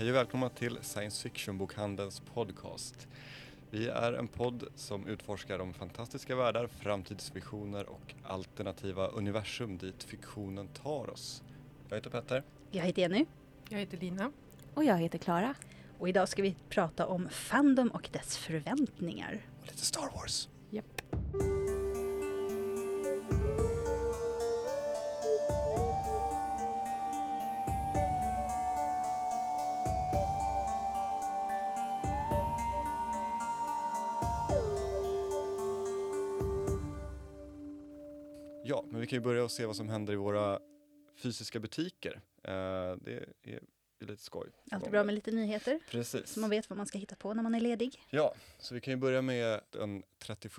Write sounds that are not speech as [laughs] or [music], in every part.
Hej och välkomna till Science Fiction-bokhandelns podcast. Vi är en podd som utforskar de fantastiska världar, framtidsvisioner och alternativa universum dit fiktionen tar oss. Jag heter Petter. Jag heter Jenny Jag heter Lina. Och jag heter Klara. och idag ska vi prata om Fandom och dess förväntningar. Och lite Star Wars. Och se vad som händer i våra fysiska butiker. Eh, det är lite skoj. Alltid bra med lite nyheter Precis. så man vet vad man ska hitta på när man är ledig. Ja, så vi kan ju börja med den 31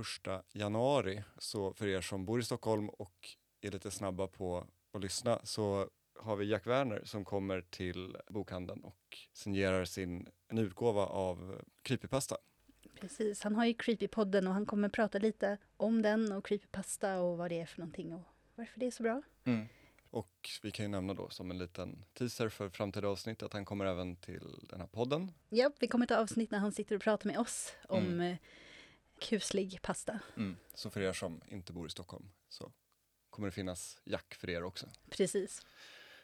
januari. Så för er som bor i Stockholm och är lite snabba på att lyssna så har vi Jack Werner som kommer till bokhandeln och signerar sin, en utgåva av Creepypasta. Precis, han har ju Creepypodden och han kommer prata lite om den och Creepypasta och vad det är för någonting och varför det är så bra. Och vi kan ju nämna då som en liten teaser för framtida avsnitt att han kommer även till den här podden. Ja, vi kommer ta avsnitt när han sitter och pratar med oss om Mm. eh, kuslig pasta. Så för er som inte bor i Stockholm så kommer det finnas Jack för er också. Precis.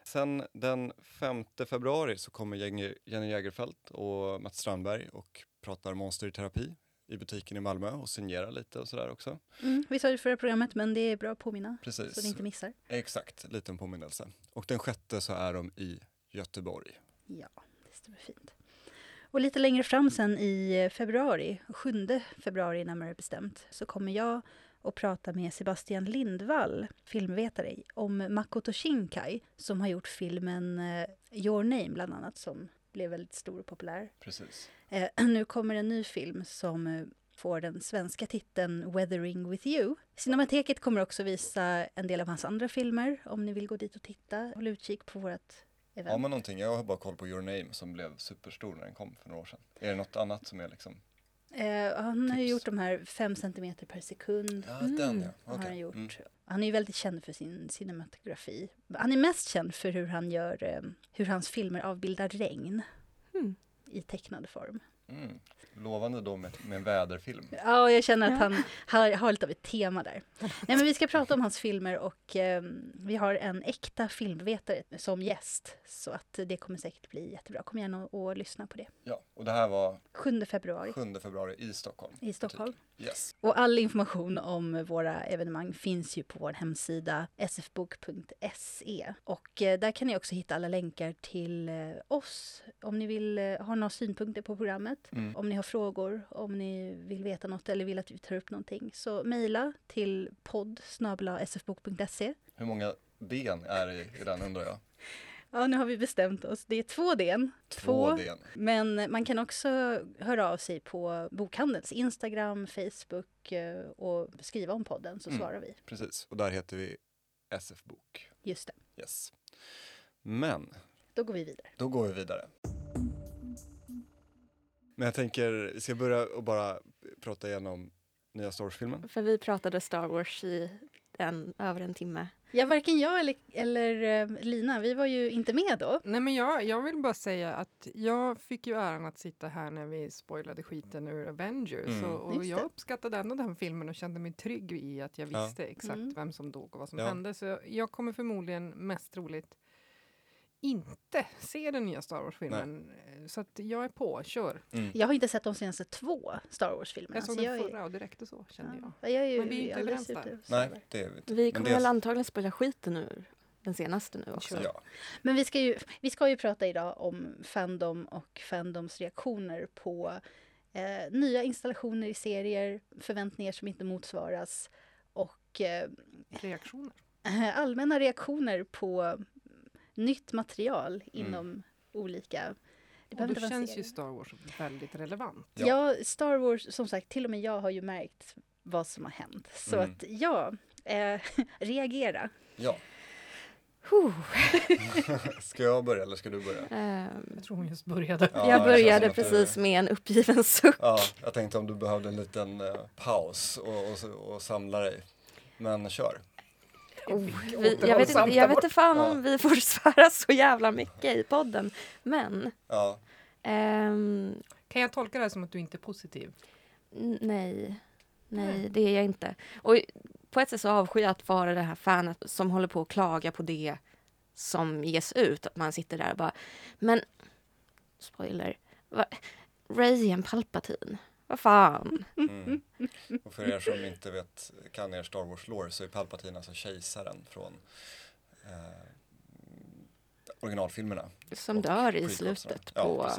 Sen den 5 februari så kommer Jenny Jägerfeld och Mats Strandberg och pratar monster i butiken i Malmö och signerar lite och sådär också. Mm, vi sa det i förra programmet men det är bra att påminna Precis. så ni inte missar. Exakt, liten påminnelse. Och den sjätte så är de i Göteborg. Ja, det stämmer fint. Och lite längre fram sen i februari, 7 februari närmare bestämt, så kommer jag att prata med Sebastian Lindvall, filmvetare, om Makoto Shinkai som har gjort filmen eh, Your Name bland annat som blev väldigt stor och populär. Precis. Eh, [clears throat] nu kommer en ny film som eh, får den svenska titeln Weathering with you. Cinemateket kommer också visa en del av hans andra filmer om ni vill gå dit och titta. Håll utkik på vårt event. Har man någonting, jag har bara koll på Your Name som blev superstor när den kom för några år sedan. Är det något annat som är liksom? Eh, han har ju Tips. gjort de här fem centimeter per sekund. Ja, Mm. den ja. Har Okej. han, gjort. Mm. Han är ju väldigt känd för sin cinematografi. Han är mest känd för hur han gör, eh, hur hans filmer avbildar regn Mm. i tecknad form. Mm. Lovande då med, med en väderfilm. Ja, jag känner att han har, har lite av ett tema där. Nej, men vi ska prata om hans filmer och eh, vi har en äkta filmvetare som gäst. Så att det kommer säkert bli jättebra. Kom gärna och, och lyssna på det. Ja, och det här var 7 februari 7 februari i Stockholm. i Stockholm. Yes. Och all information om våra evenemang finns ju på vår hemsida sfbook.se. Och eh, där kan ni också hitta alla länkar till eh, oss om ni vill eh, ha några synpunkter på programmet. Mm. Om ni har frågor, om ni vill veta något eller vill att vi tar upp någonting. Så mejla till podd sfbook.se. Hur många ben är det i, den undrar jag? [laughs] Ja, nu har vi bestämt oss. Det är två den. Två ben. Men man kan också höra av sig på bokhandelns Instagram, Facebook eh, och skriva om podden så Mm. svarar vi. Precis, och där heter vi SF Bok. Just det. Yes. Men Då går vi vidare. då går vi vidare. Men jag tänker, vi ska börja och bara prata igenom nya Star Wars-filmen. För vi pratade Star Wars i en, över en timme. Ja, varken jag eller, eller eh, Lina, vi var ju inte med då. Nej, men jag, jag vill bara säga att jag fick ju äran att sitta här när vi spoilade skiten ur Avengers. Mm. Och, och jag uppskattade ändå den filmen och kände mig trygg i att jag Ja. visste exakt Mm. vem som dog och vad som Ja. hände. Så jag kommer förmodligen mest troligt inte se den nya Star Wars-filmen. Så att jag är på, kör. Mm. Jag har inte sett de senaste två Star Wars-filmerna. Jag såg så den jag är- förra och det räckte så kände jag. Ja, jag är ju Men vi är inte överens där. Nej, det är vi inte. Vi kommer väl antagligen spela skiten ur den senaste nu också. Ja, Men vi ska, ju, vi ska ju prata idag om Fandom och Fandoms reaktioner på eh, nya installationer i serier, förväntningar som inte motsvaras och eh, Reaktioner. [laughs] allmänna reaktioner på nytt material Mm. inom olika... Det Och då känns ju. Star Wars väldigt relevant. Ja. Ja. Star Wars, som sagt, till och med jag har ju märkt vad som har hänt. Så Mm. att ja, eh, [laughs] reagera. ja. Huh. [laughs] [laughs] Ska jag börja eller ska du börja? Ehm, Jag tror hon just började. Ja, jag började att du- precis med en uppgiven suck. Ja, jag tänkte om du behövde en liten eh, paus och, och, och samla dig. Men kör. Oh, vi, jag, vet inte, jag vet inte fan om vi får [laughs] svära så jävla mycket i podden. Men Ja, Ehm, Kan jag tolka det här som att du inte är positiv? nej, nej, Nej. det är jag inte. Och på ett sätt så avskyr jag att vara det här fanet som håller på att klaga på det som ges ut. Att man sitter där och bara, men spoiler, va, Ray är en Palpatine. Vad fan? Mm. Och för er som inte vet, kan er Star Wars lore så är Palpatine alltså kejsaren från eh, originalfilmerna. Som dör i slutet ja, på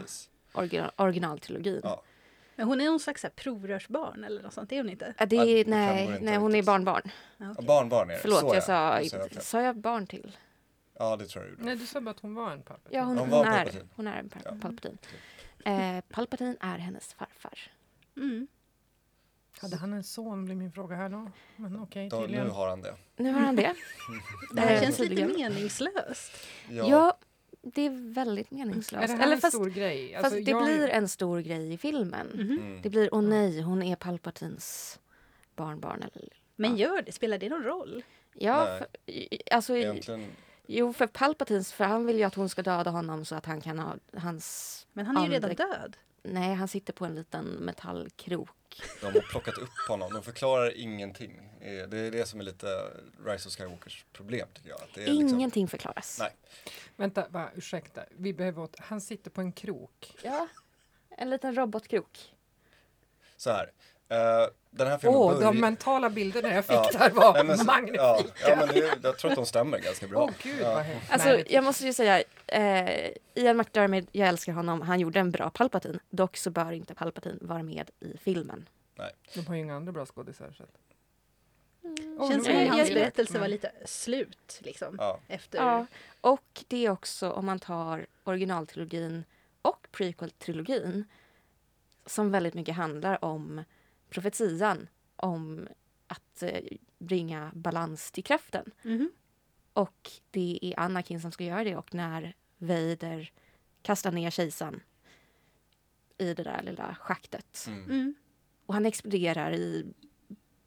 original, originaltrilogin. Ja. Men hon är någon slags provrörsbarn eller något sånt, det är hon inte? Ja, det är, nej, inte nej, hon är barnbarn. Okej. barnbarn är det. Förlåt, så jag ja. sa, jag sa jag barn till? Ja, det tror jag du gjorde. Nej, du sa bara att hon var en pappa. Ja, hon, Hon hon, var är, Palpatine. hon är en pa- Ja. Palpatine. Eh, Palpatine är hennes farfar. Mm. Hade han en son blir min fråga här då. Men okej, Då, tydligen. nu har han det. Nu har han det. [laughs] Det här känns lite meningslöst. Ja. det är väldigt meningslöst. Är det här Eller en fast, stor grej? fast Alltså, det jag- blir en stor grej i filmen. Mhm. Mm. Det blir, åh nej, hon är Palpatines barnbarn. Eller, Men Ja. gör det, spelar det någon roll? ja, Nej. för, alltså, Egentligen, jo, för Palpatines, för han vill ju att hon ska döda honom så att han kan ha hans... Men han är ju redan död. Nej, han sitter på en liten metallkrok. de har plockat upp honom. De förklarar ingenting. Eh, Det är det som är lite Rise of Skywalkers problem tycker jag. Att det är liksom, Ingenting förklaras. Nej. Vänta, va, ursäkta. Vi behöver åt... Han sitter på en krok. Ja, en liten robotkrok. så här. eh, den här filmen Åh, börjar... de mentala bilderna jag fick Ja. där var Nej, men så- magnifika. Ja, ja men det, jag tror att de stämmer ganska bra. Åh gud ja. Alltså, jag måste ju säga, eh, Ian McDermott, jag älskar honom, han gjorde en bra Palpatine. Dock så bör inte Palpatine vara med i filmen. De har ju inga andra bra skådisar. Så. att- Mm. Känns som jag hans berättelse var lite slut liksom. Ja. Efter... Ja, och det är också om man tar originaltrilogin och prequel-trilogin som väldigt mycket handlar om profetian, om att eh, bringa balans till kraften. Mhm. Och det är Anakin som ska göra det och när Vader kastar ner kejsaren i det där lilla schaktet. Mm. Mm. Och han exploderar i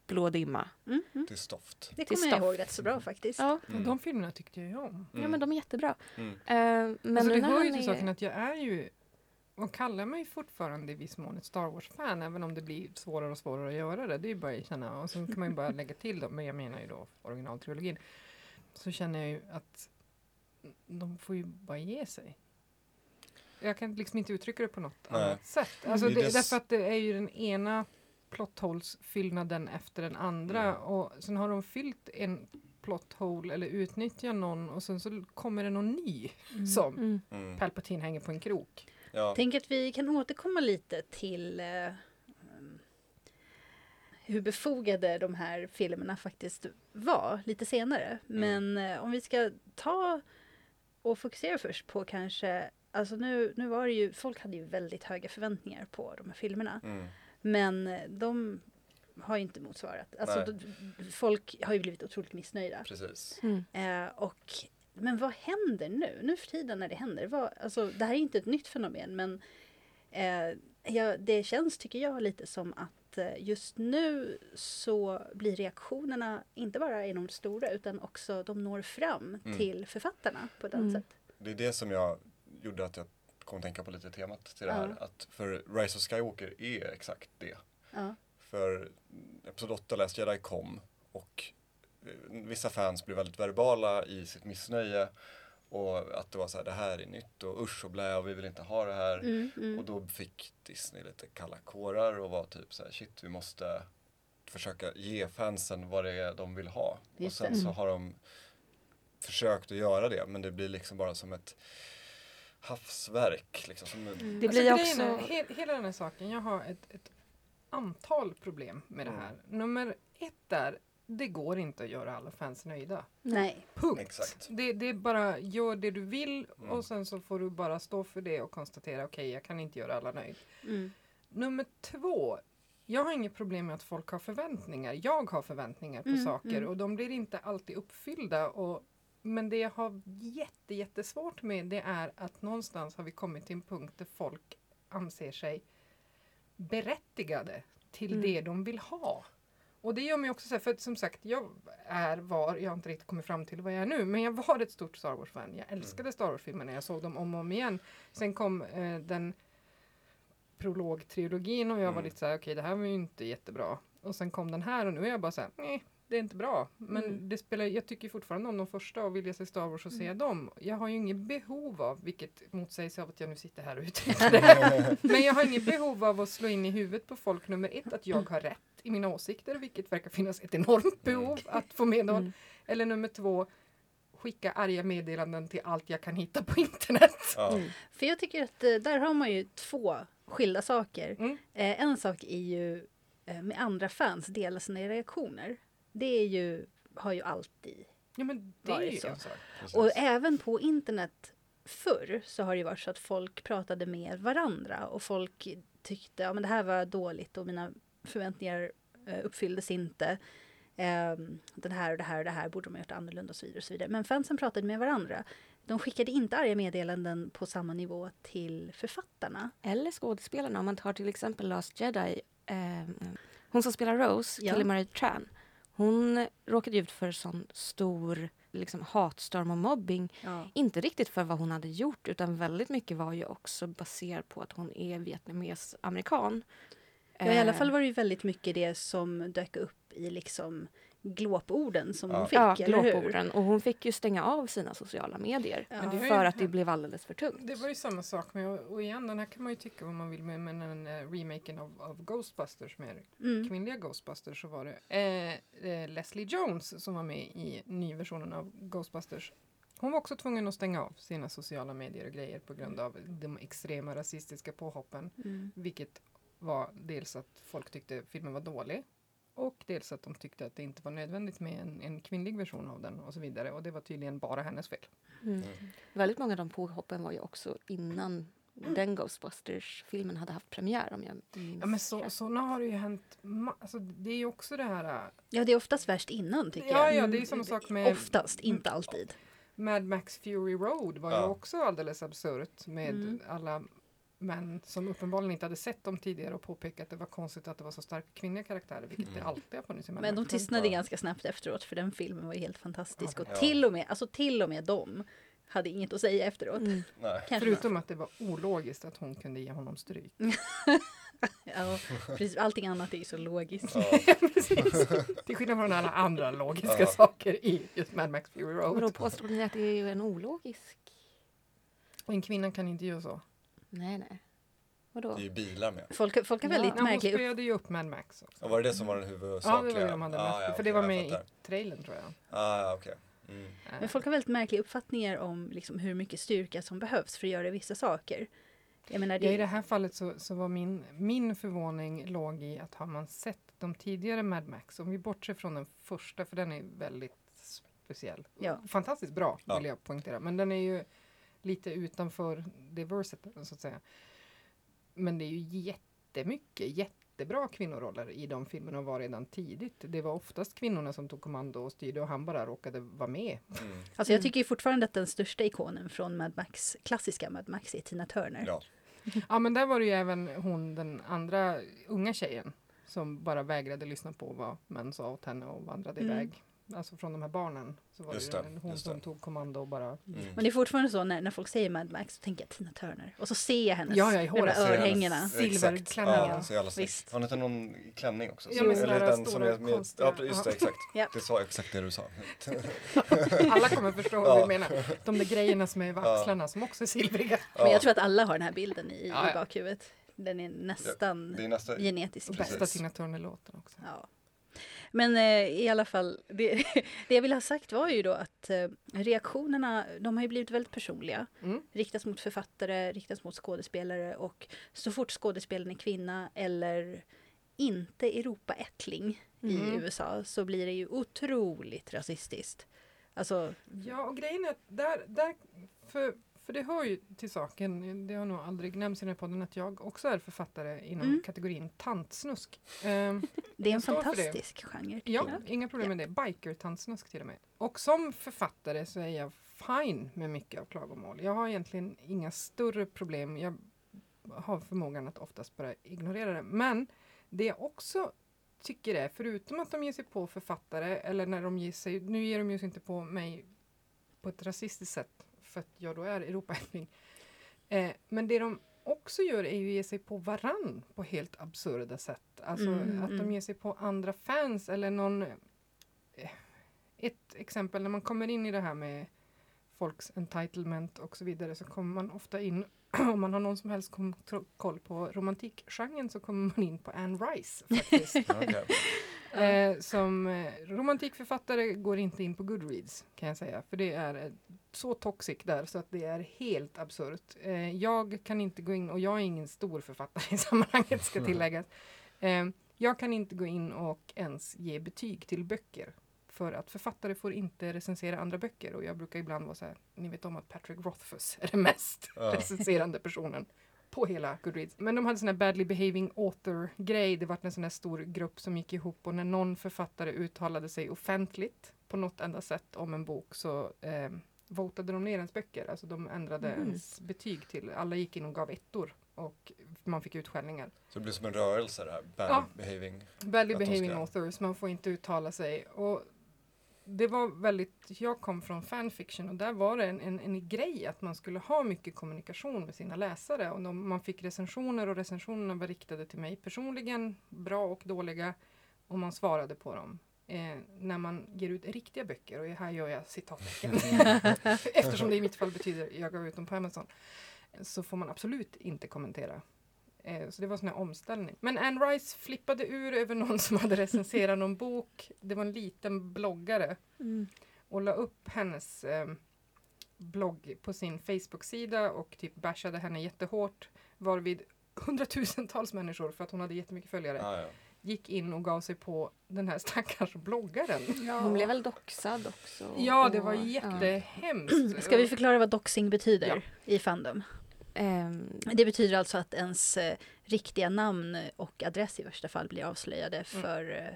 blå dimma. Mm. Mm. Till stoft. Det kommer jag ihåg rätt så bra faktiskt. Ja, Mm. De filmerna tyckte jag om. ja men de är jättebra. Mm. Eh, men alltså, det hör ju till är- saken att jag är ju och kallar mig fortfarande i viss mån ett Star Wars-fan även om det blir svårare och svårare att göra det. Det är ju bara att känna och så kan man ju bara [laughs] lägga till då, men jag menar ju då originaltrilogin. Så känner jag ju att de får ju bara ge sig. Jag kan liksom inte uttrycka det på något Nej. annat sätt. Alltså Det är det, det s- därför att det är ju den ena plotthålsfyllnaden efter den andra Mm. och sen har de fyllt en plothole eller utnyttjar någon och sen så kommer det någon ny som Mm. Mm. Palpatine hänger på en krok. Ja. Tänk att vi kan återkomma lite till eh, hur befogade de här filmerna faktiskt var lite senare. Men eh, om vi ska ta och fokusera först på kanske, alltså nu, nu var det ju, folk hade ju väldigt höga förväntningar på de här filmerna. Mm. Men eh, de har ju inte motsvarat. Alltså, Nej. folk har ju blivit otroligt missnöjda. Precis. Mm. Eh, och, men vad händer nu? Nu för tiden när det händer? Vad, alltså, det här är inte ett nytt fenomen men eh, ja, det känns, tycker jag, lite som att eh, just nu så blir reaktionerna inte bara enormt stora utan också de når fram Mm. till författarna på ett annat Mm. sätt. Det är det som jag gjorde att jag kom att tänka på lite temat till det här. Ja. Att för Rise of Skywalker är exakt det. Ja. För Episod 8 Last Jedi kom och eh, vissa fans blev väldigt verbala i sitt missnöje och att det var så här, det här är nytt och usch och blä och vi vill inte ha det här. Mm, mm. Och då fick Disney lite kalla kårar och var typ så här, shit vi måste försöka ge fansen vad det är de vill ha. Just och sen det. så har de försökt att göra det men det blir liksom bara som ett havsverk. Liksom, som en, Det Alltså, blir grejen också... är, he, hela den här saken, jag har ett, ett antal problem med det här. Nummer ett är, det går inte att göra alla fans nöjda. Nej. Punkt. Exakt. Det, det är bara, gör det du vill Mm. och sen så får du bara stå för det och konstatera, okej jag kan inte göra alla nöjd. Mm. Nummer två, jag har inget problem med att folk har förväntningar. Jag har förväntningar på Mm, saker mm. och de blir inte alltid uppfyllda. Och, men det jag har jätte, jättesvårt med det är att någonstans har vi kommit till en punkt där folk anser sig berättigade till Mm. det de vill ha. Och det gör mig också så här, för som sagt, jag är, var, jag har inte riktigt kommit fram till vad jag är nu, men jag var ett stort Star Wars-fan. Jag älskade Star Wars-filmerna, jag såg dem om och om igen. Sen kom eh, den prologtrilogin och jag var Mm. lite så här, okej det här var ju inte jättebra. Och sen kom den här och nu är jag bara så här, nej, det är inte bra. Men Mm. det spelar, jag tycker fortfarande om de första och vill jag se Star Wars och se Mm. dem. Jag har ju inget behov av, vilket motsägs av att jag nu sitter här och uttrycker det. [laughs] Men jag har inget behov av att slå in i huvudet på folk, nummer ett, att jag har rätt i mina åsikter, vilket verkar finnas ett enormt behov att få medhåll. Mm. Eller nummer två, skicka arga meddelanden till allt jag kan hitta på internet. [laughs] Ja. Mm. För jag tycker att eh, där har man ju två skilda saker. Mm. Eh, en sak är ju eh, med andra fans dela sina reaktioner. Det är ju, har ju alltid Ja men det Var är det ju så? Och även på internet förr så har det ju varit så att folk pratade med varandra och folk tyckte att ja, det här var dåligt och mina förväntningar eh, uppfylldes inte. Ehm, den här och det här och det här borde de ha gjort annorlunda och så vidare. Och så vidare. Men fansen pratade med varandra. De skickade inte arga meddelanden på samma nivå till författarna. Eller skådespelarna, om man tar till exempel Last Jedi. Eh, hon som spelar Rose, Ja. Kelly Marie Tran. Hon råkade ut för sån stor liksom, hatstorm och mobbing. Ja. Inte riktigt för vad hon hade gjort utan väldigt mycket var ju också baserat på att hon är vietnames-amerikan. Ja, i alla Eh, fall var det ju väldigt mycket det som dök upp i liksom glåporden som Ja. hon fick, Ja, glåporden. Och hon fick ju stänga av sina sociala medier. Ja. Ju För att det blev alldeles för tungt. Det var ju samma sak med, och igen den här kan man ju tycka vad man vill med, men den eh, remaken av, av Ghostbusters med Mm. kvinnliga Ghostbusters så var det eh, eh, Leslie Jones som var med i nyversionen av Ghostbusters. Hon var också tvungen att stänga av sina sociala medier och grejer på grund av de extrema rasistiska påhoppen. Mm. Vilket var dels att folk tyckte filmen var dålig och dels att de tyckte att det inte var nödvändigt med en, en kvinnlig version av den och så vidare. Och det var tydligen bara hennes fel. Mm. Väldigt många av de påhoppen var ju också innan den Ghostbusters-filmen hade haft premiär om jag minns Ja men så, såna har det ju hänt. Alltså, det är ju också det här. äh, Ja, det är oftast värst innan tycker Ja, jag. ja, det är samma sak med Oftast, inte alltid. Mad Max Fury Road var ju Ja. också alldeles absurt med Mm. alla män som uppenbarligen inte hade sett dem tidigare och påpekat att det var konstigt att det var så starka kvinnliga karaktärer, vilket det Mm. alltid har funnits i Men de tystnade Ja. ganska snabbt efteråt för den filmen var ju helt fantastisk. Och Ja. till och med, alltså till och med dem hade inget att säga efteråt. Mm. Förutom att det var ologiskt att hon kunde ge honom stryk. [laughs] Ja, precis. Allting annat är ju så logiskt. Ja. [laughs] Precis. Till skillnad från alla andra logiska Ja. saker i just Mad Max Fury Road. påstår ni att det är ju en ologisk? Och en kvinna kan inte göra så. Nej, nej. Vadå? Det är ju bilar med. Folk, folk Ja. väldigt Nej, hon märklig upp... spelade ju upp Mad Max också. Ja, var det det som var den Ja, huvudsakliga? det var det de hade Ah, mest. ja, För det var med i trailern tror jag. Ah, ja, okej. Mm. Men folk har väldigt märkliga uppfattningar om liksom, hur mycket styrka som behövs för att göra vissa saker. Jag menar, Ja, I det det, här fallet så, så var min, min förvåning låg i att har man sett de tidigare Mad Max, om vi bortser från den första för den är väldigt speciell. Ja. Fantastiskt bra Ja. vill jag poängtera, men den är ju lite utanför det verset så att säga. Men det är ju jättemycket jättebra kvinnoroller i de filmerna och var redan tidigt. Det var oftast kvinnorna som tog kommando och styrde och han bara råkade vara med. Mm. [laughs] alltså jag tycker fortfarande att den största ikonen från Mad Max, klassiska Mad Max är Tina Turner. Ja. [laughs] Ja men där var det ju även hon den andra unga tjejen som bara vägrade lyssna på vad män sa åt henne och vandrade Mm. iväg. Alltså från de här barnen. Så var Just det, det, hon just som det. tog kommando och bara... Mm. Men det är fortfarande så när, när folk säger Mad Max så tänker jag Tina Turner. Och så ser jag hennes Ja, ja, i håret örhängena. Exakt. Ja. Visst. Har hon inte någon klänning också? Ja, med Eller den som är med, konstiga- Ja, just det, ja. exakt. Ja. Det var exakt det du sa. [laughs] Alla kommer förstå vad Ja. vi menar. De där grejerna som är Ja. axlarna som också är silvriga. Men Ja, jag tror att alla har den här bilden i, Ja, i ja. bakhuvudet. Den är nästan det är nästa... genetisk. Bästa Tina Turner-låten också. Ja. Men eh, i alla fall, det, [laughs] det jag ville ha sagt var ju då att eh, reaktionerna, de har ju blivit väldigt personliga. Mm. Riktas mot författare, riktas mot skådespelare och så fort skådespelaren är kvinna eller inte Europaättling i Mm. USA så blir det ju otroligt rasistiskt. Alltså, Ja, och grejen är att där, där för, för det hör ju till saken, det har nog aldrig nämnts i den här podden, att jag också är författare inom Mm. kategorin tantsnusk. Ehm, det är en fantastisk genre. Ja, jag. inga problem med det. Biker-tantsnusk till och med. Och som författare så är jag fine med mycket av klagomål. Jag har egentligen inga större problem. Jag har förmågan att oftast bara ignorera det. Men det jag också tycker är, förutom att de ger sig på författare, eller när de ger sig, nu ger de ju sig inte på mig på ett rasistiskt sätt, för att jag då är Europaättling. Eh, men det de också gör är ju att ge sig på varann på helt absurda sätt. Alltså Mm, att de mm. ger sig på andra fans eller någon... eh, Ett exempel, när man kommer in i det här med folks entitlement och så vidare så kommer man ofta in, [clears throat] om man har någon som helst koll på romantikgenren så kommer man in på Anne Rice faktiskt. [laughs] Okej. Eh, som eh, romantikförfattare går inte in på Goodreads kan jag säga. För det är eh, så toxic där så att det är helt absurt. Eh, jag kan inte gå in, och jag är ingen stor författare i [laughs] sammanhanget ska tilläggas. Eh, jag kan inte gå in och ens ge betyg till böcker. För att författare får inte recensera andra böcker. Och jag brukar ibland vara så här, ni vet om att Patrick Rothfuss är den mest Ja. recenserande personen på hela Goodreads. Men de hade sån här badly behaving author-grej. Det var en sån här stor grupp som gick ihop och när någon författare uttalade sig offentligt på något enda sätt om en bok så eh, votade de ner ens böcker. Alltså de ändrade Mhm. ens betyg till, alla gick in och gav ettor och man fick utskällningar. Så det blir som en rörelse det här, bad Ja. behaving. Badly behaving ska- authors, man får inte uttala sig. Och det var väldigt, jag kom från fanfiction och där var det en, en, en grej att man skulle ha mycket kommunikation med sina läsare. Och de, man fick recensioner och recensionerna var riktade till mig personligen, bra och dåliga. Och man svarade på dem. Eh, när man ger ut riktiga böcker, och här gör jag citattecken, [laughs] eftersom det i mitt fall betyder jag gav ut dem på Amazon, så får man absolut inte kommentera. Eh, så det var en sån här omställning. Men Anne Rice flippade ur över någon som hade recenserat någon bok. Det var en liten bloggare Mm. och la upp hennes eh, blogg på sin Facebook-sida och typ bashade henne jättehårt. Varvid hundratusentals människor, för att hon hade jättemycket följare, Ah, ja. gick in och gav sig på den här stackars bloggaren. Hon blev väl doxad också? Ja, det var jättehemskt. Ska vi förklara vad doxing betyder Ja. i Fandom? Ehm, Det betyder alltså att ens eh, riktiga namn och adress i värsta fall blir avslöjade för, eh,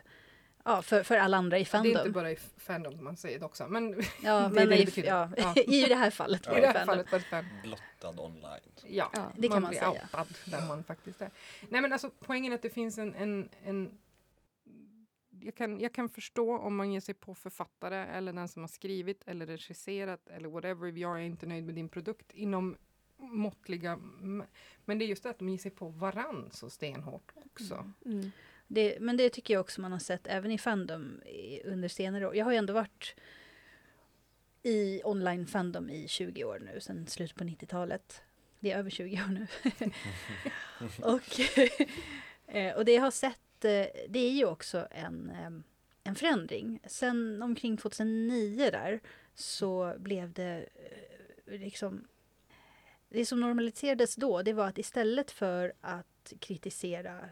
ja, för, för alla andra i Mm. Det är inte Fandom. bara i Fandom man säger det också, men [laughs] Ja, det är men det det i, betyder. ja, Ja. [laughs] i det här fallet var i det det här Fandom. det Blottad online. Ja, Ja, det kan man blir säga. outad där man faktiskt är. Nej men alltså poängen är att det finns en, en, en jag, kan, jag kan förstå om man ger sig på författare eller den som har skrivit eller regisserat eller whatever. Jag är inte nöjd med din produkt inom måttliga... Men det är just det att de ger sig på varann så stenhårt också. mm. Det, men det tycker jag också man har sett även i Fandom under senare år. Jag har ju ändå varit i online Fandom i 20 år nu, sedan slutet på 90-talet. Det är över 20 år nu. [laughs] och, [laughs] eh, och det jag har sett, eh, det är ju också en, eh, en förändring. Sen omkring 2009 där så blev det liksom det som normaliserades då, det var att istället för att kritisera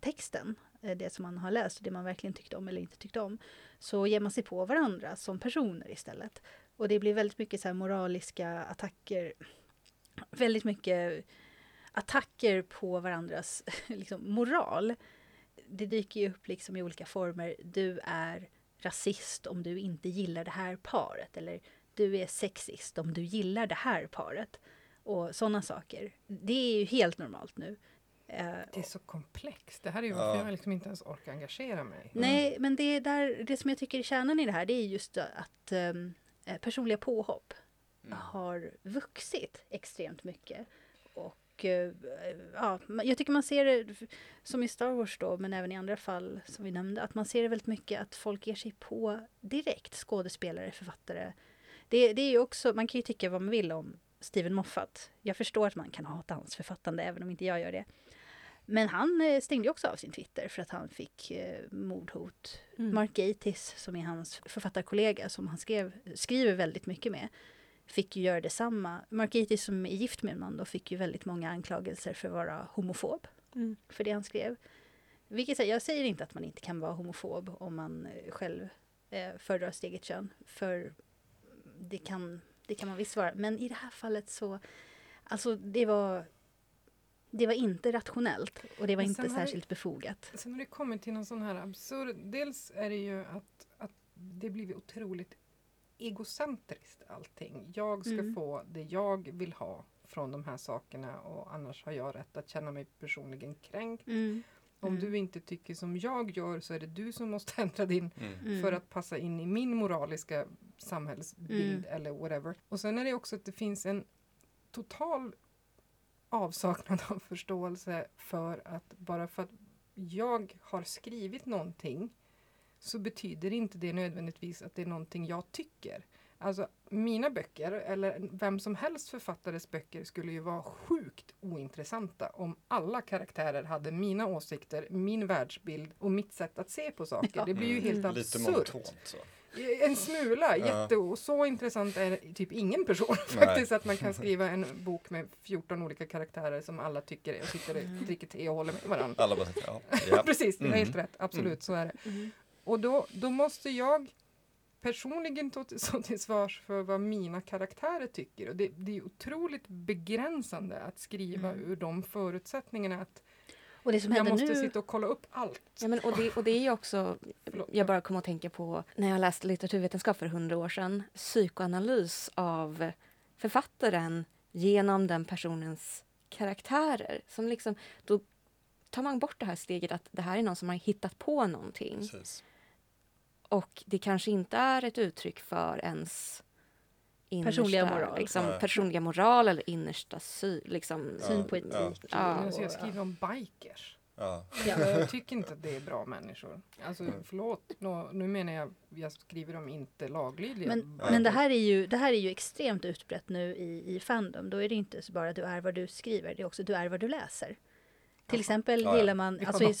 texten, eh, det som man har läst, det man verkligen tyckte om eller inte tyckte om, så ger man sig på varandra som personer istället. Och det blir väldigt mycket så här moraliska attacker, väldigt mycket attacker på varandras [laughs] liksom, moral. Det dyker ju upp liksom i olika former. Du är rasist om du inte gillar det här paret. Eller du är sexist om du gillar det här paret. Och sådana saker. Det är ju helt normalt nu. Eh, Det är så komplext. Det här är ju varför Ja. jag liksom inte ens orkar engagera mig. Nej, men det, är där, det som jag tycker är kärnan i det här det är just att um, personliga påhopp Mm. har vuxit extremt mycket. Och eh, ja, jag tycker man ser det som i Star Wars då, men även i andra fall som vi nämnde, att man ser det väldigt mycket att folk ger sig på direkt skådespelare, författare. Det, det är ju också, man kan ju tycka vad man vill om Steven Moffat. Jag förstår att man kan hata hans författande, även om inte jag gör det. Men han eh, stängde också av sin Twitter för att han fick eh, mordhot. Mm. Mark Gatiss, som är hans författarkollega, som han skrev, skriver väldigt mycket med, fick ju göra detsamma. Mark Gatiss, som är gift med en man, då, fick ju väldigt många anklagelser för att vara homofob, Mm. för det han skrev. Vilket säger- jag säger inte att man inte kan vara homofob om man eh, själv eh, föredrar sitt eget kön, för det kan, det kan man visst vara. Men i det här fallet så, alltså det var det var inte rationellt och det var inte har det- särskilt befogat. Sen har det kommit till någon sån här absurd... Dels är det ju att, att det blivit otroligt egocentriskt allting. Jag ska Mm. få det jag vill ha från de här sakerna och annars har jag rätt att känna mig personligen kränkt. Mm. Om Mm. du inte tycker som jag gör så är det du som måste [laughs] ändra din Mm. Mm. för att passa in i min moraliska samhällsbild Mm. eller whatever. Och sen är det också att det finns en total avsaknad av förståelse för att bara för att jag har skrivit någonting så betyder inte det nödvändigtvis att det är någonting jag tycker. Alltså mina böcker, eller vem som helst författares böcker, skulle ju vara sjukt ointressanta om alla karaktärer hade mina åsikter, min världsbild och mitt sätt att se på saker. Det blir ju helt Mm. Lite absurt. monotont så. En smula, Ja. jätte, och så intressant är typ ingen person Nej. faktiskt att man kan skriva en bok med 14 olika karaktärer som alla tycker och sitter och dricker te och håller med varandra. Alla bara ja. ja. [laughs] Precis, det är Mm. helt rätt. Absolut, Mm. så är det. Mm. Och då, då måste jag personligen [laughs] stå till, svars för vad mina karaktärer tycker. Och det, det är otroligt begränsande att skriva Mm. ur de förutsättningarna. Att Och det som jag måste nu... sitta och kolla upp allt. Ja, men, och, det, och det är också, Förlåt. jag bara kom att tänka på när jag läste litteraturvetenskap för hundra år sedan, psykoanalys av författaren genom den personens karaktärer. Som liksom, då tar man bort det här steget att det här är någon som har hittat på någonting. Precis. Och det kanske inte är ett uttryck för ens innersta, Personliga moral. Liksom, Nej. personliga moral eller innersta sy, liksom, Syn på etik. Ja. Ja. Alltså jag skriver om bikers. Ja. Ja. [laughs] Jag tycker inte att det är bra människor. Alltså förlåt, nå, nu menar jag, jag skriver om inte laglydiga. Men, Ja. men det, här är ju, det här är ju extremt utbrett nu i, i Fandom. Då är det inte så bara du är vad du skriver, det är också du är vad du läser. Till exempel Ja, ja. gillar man... Alltså.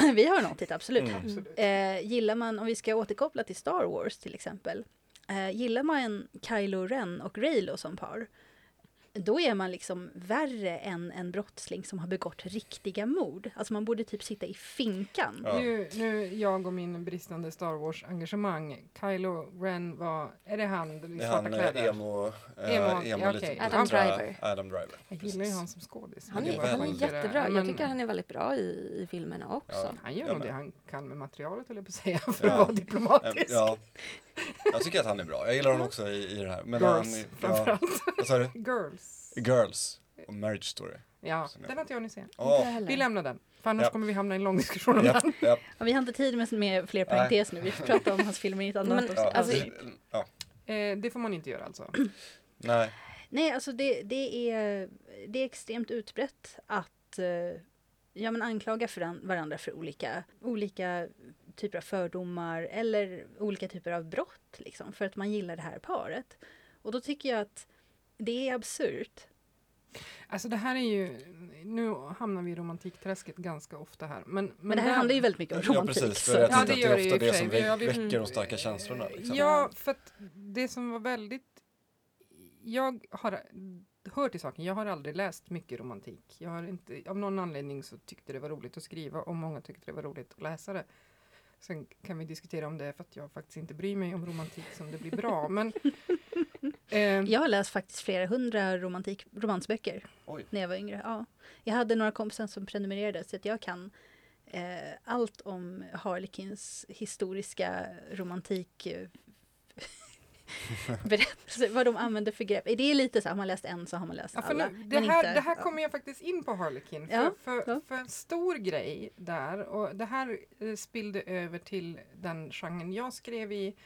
[clears throat] vi har nått dit, absolut. Mm. Absolut. Eh, gillar man, om vi ska återkoppla till Star Wars till exempel. Eh, gillar man Kylo Ren och Reylo som par. Då är man liksom värre än en brottsling som har begått riktiga mord. Alltså man borde typ sitta i finkan. Ja. Nu, nu jag och min bristande Star Wars-engagemang. Kylo Ren var, är det han i svarta han eh, kläder? emo, eh, Emo, emo ja, okej. Adam Driver. Adam Driver. Jag gillar ju han som skådis. Han är, han är jättebra. Jag tycker han är väldigt bra i, i filmerna också. Ja. Han gör nog det han kan med materialet, eller på att säga, för Ja. att vara diplomatisk. Ja. Jag tycker att han är bra. Jag gillar honom också i, i det här. Men Girls, han, ja, framförallt. Girls. Girls och Marriage Story. Ja, den har inte jag hunnit se. Inte heller. Vi lämnar den, för annars Ja. kommer vi hamna i en lång diskussion om den. [laughs] Ja, vi har inte tid med, med fler parenteser nu. Vi får prata om hans filmer i ett annat Men- avsnitt. Ja, Alltså- det- ja. Eh, det får man inte göra alltså. [clears throat] Nej. Nej, alltså det, det, är, det är extremt utbrett att eh, ja, men anklaga föran- varandra för olika, olika typer av fördomar eller olika typer av brott, liksom, för att man gillar det här paret. Och då tycker jag att det är absurt. Alltså det här är ju, nu hamnar vi i romantikträsket ganska ofta här. Men, Men, det här handlar ju väldigt mycket om Ja romantik. precis, för jag Ja, det att det är ofta det som väcker de starka känslorna. Liksom. Ja, för att det som var väldigt... Jag har hör till saken, jag har aldrig läst mycket romantik. Jag har inte, av någon anledning så tyckte det var roligt att skriva och många tyckte det var roligt att läsa det. Sen kan vi diskutera om det är för att jag faktiskt inte bryr mig om romantik som det blir bra. Men, [laughs] eh, Jag har läst faktiskt flera hundra romantik, romansböcker Oj. när jag var yngre. Ja. Jag hade några kompisar som prenumererade så att jag kan eh, allt om Harlequins historiska romantik eh, [laughs] berättelse, vad de använder för grepp. Det är lite så här, har man läst en så har man läst Ja, alla. nu, det, här, inte- det här ja. kommer jag faktiskt in på Harlequin. För, Ja, för, för en stor grej där, och det här eh, spillde över till den genren jag skrev i.